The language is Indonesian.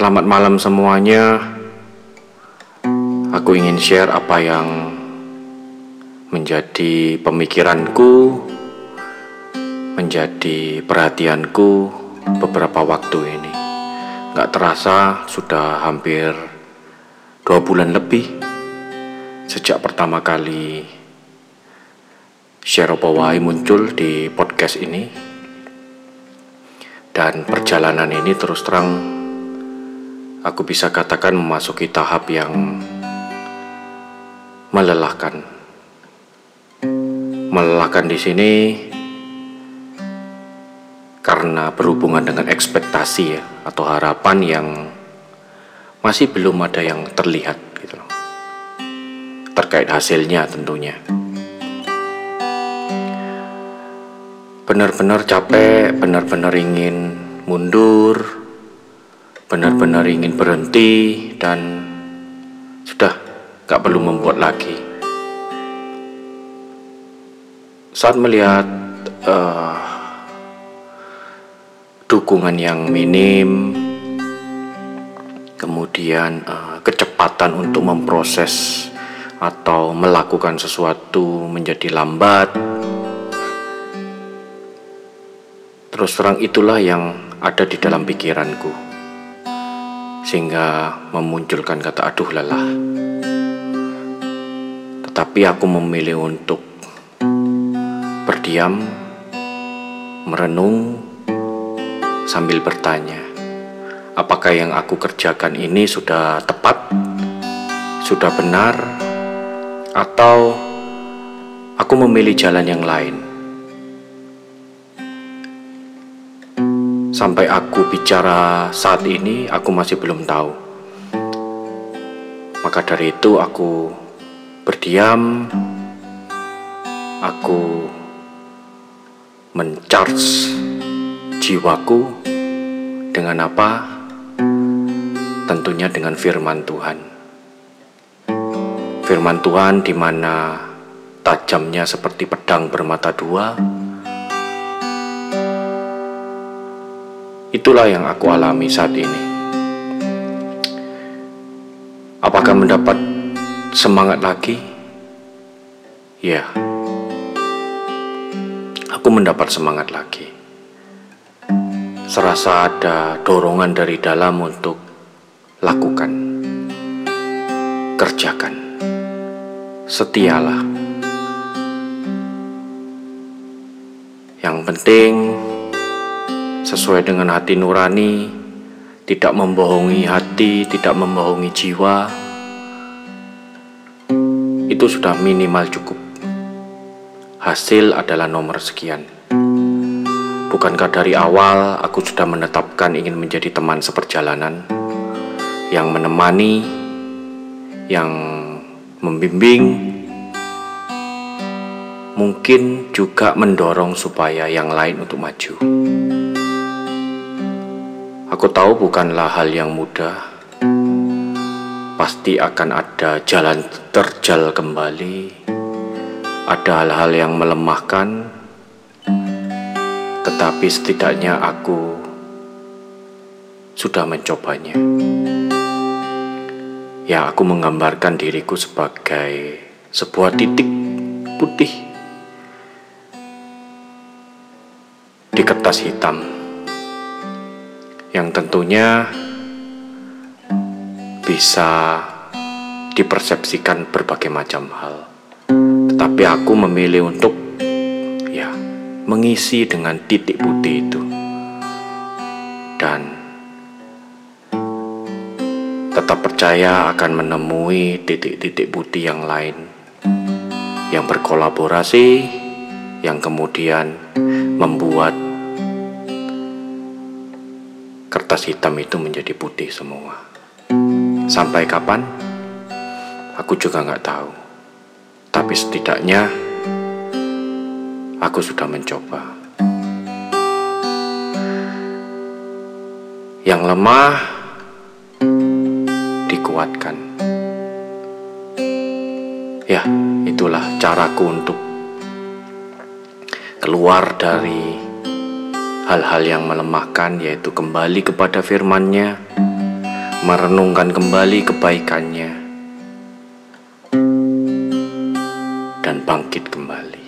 Selamat malam semuanya. Aku ingin share apa yang menjadi pemikiranku, menjadi perhatianku beberapa waktu ini. Gak terasa sudah hampir dua bulan lebih sejak pertama kali share Opawai muncul di podcast ini. Dan perjalanan ini terus terang aku bisa katakan memasuki tahap yang melelahkan. Melelahkan di sini karena berhubungan dengan ekspektasi ya atau harapan yang masih belum ada yang terlihat gitu loh. Terkait hasilnya tentunya. Benar-benar capek, benar-benar ingin mundur, benar-benar ingin berhenti dan sudah gak perlu membuat lagi. Saat melihat uh, dukungan yang minim, kemudian uh, kecepatan untuk memproses atau melakukan sesuatu menjadi lambat. Terus terang itulah yang ada di dalam pikiranku, sehingga memunculkan kata "aduh lelah". Tetapi aku memilih untuk berdiam, merenung, sambil bertanya, apakah yang aku kerjakan ini sudah tepat, sudah benar, atau aku memilih jalan yang lain. Sampai aku bicara saat ini, aku masih belum tahu. Maka dari itu, aku berdiam, aku mencharge jiwaku dengan apa? Tentunya dengan firman Tuhan. Firman Tuhan di mana tajamnya seperti pedang bermata dua. Itulah yang aku alami saat ini. Apakah mendapat semangat lagi? Ya, aku mendapat semangat lagi serasa ada dorongan dari dalam untuk lakukan, kerjakan, setialah. Yang penting sesuai dengan hati nurani, tidak membohongi hati, tidak membohongi jiwa. Itu sudah minimal cukup. Hasil adalah nomor sekian. Bukankah dari awal aku sudah menetapkan ingin menjadi teman seperjalanan yang menemani, yang membimbing, mungkin juga mendorong supaya yang lain untuk maju. Aku tahu bukanlah hal yang mudah, pasti akan ada jalan terjal kembali, ada hal-hal yang melemahkan. Tetapi setidaknya aku sudah mencobanya. Ya, aku menggambarkan diriku sebagai sebuah titik putih di kertas hitam yang tentunya bisa dipersepsikan berbagai macam hal. Tetapi aku memilih untuk mengisi dengan titik putih itu. Dan tetap percaya akan menemui titik-titik putih yang lain yang berkolaborasi yang kemudian membuat kertas hitam itu menjadi putih semua. Sampai kapan? Aku juga nggak tahu. Tapi setidaknya aku sudah mencoba. Yang lemah dikuatkan. Ya, itulah caraku untuk keluar dari hal-hal yang melemahkan yaitu kembali kepada firman-Nya, merenungkan kembali kebaikannya, dan bangkit kembali.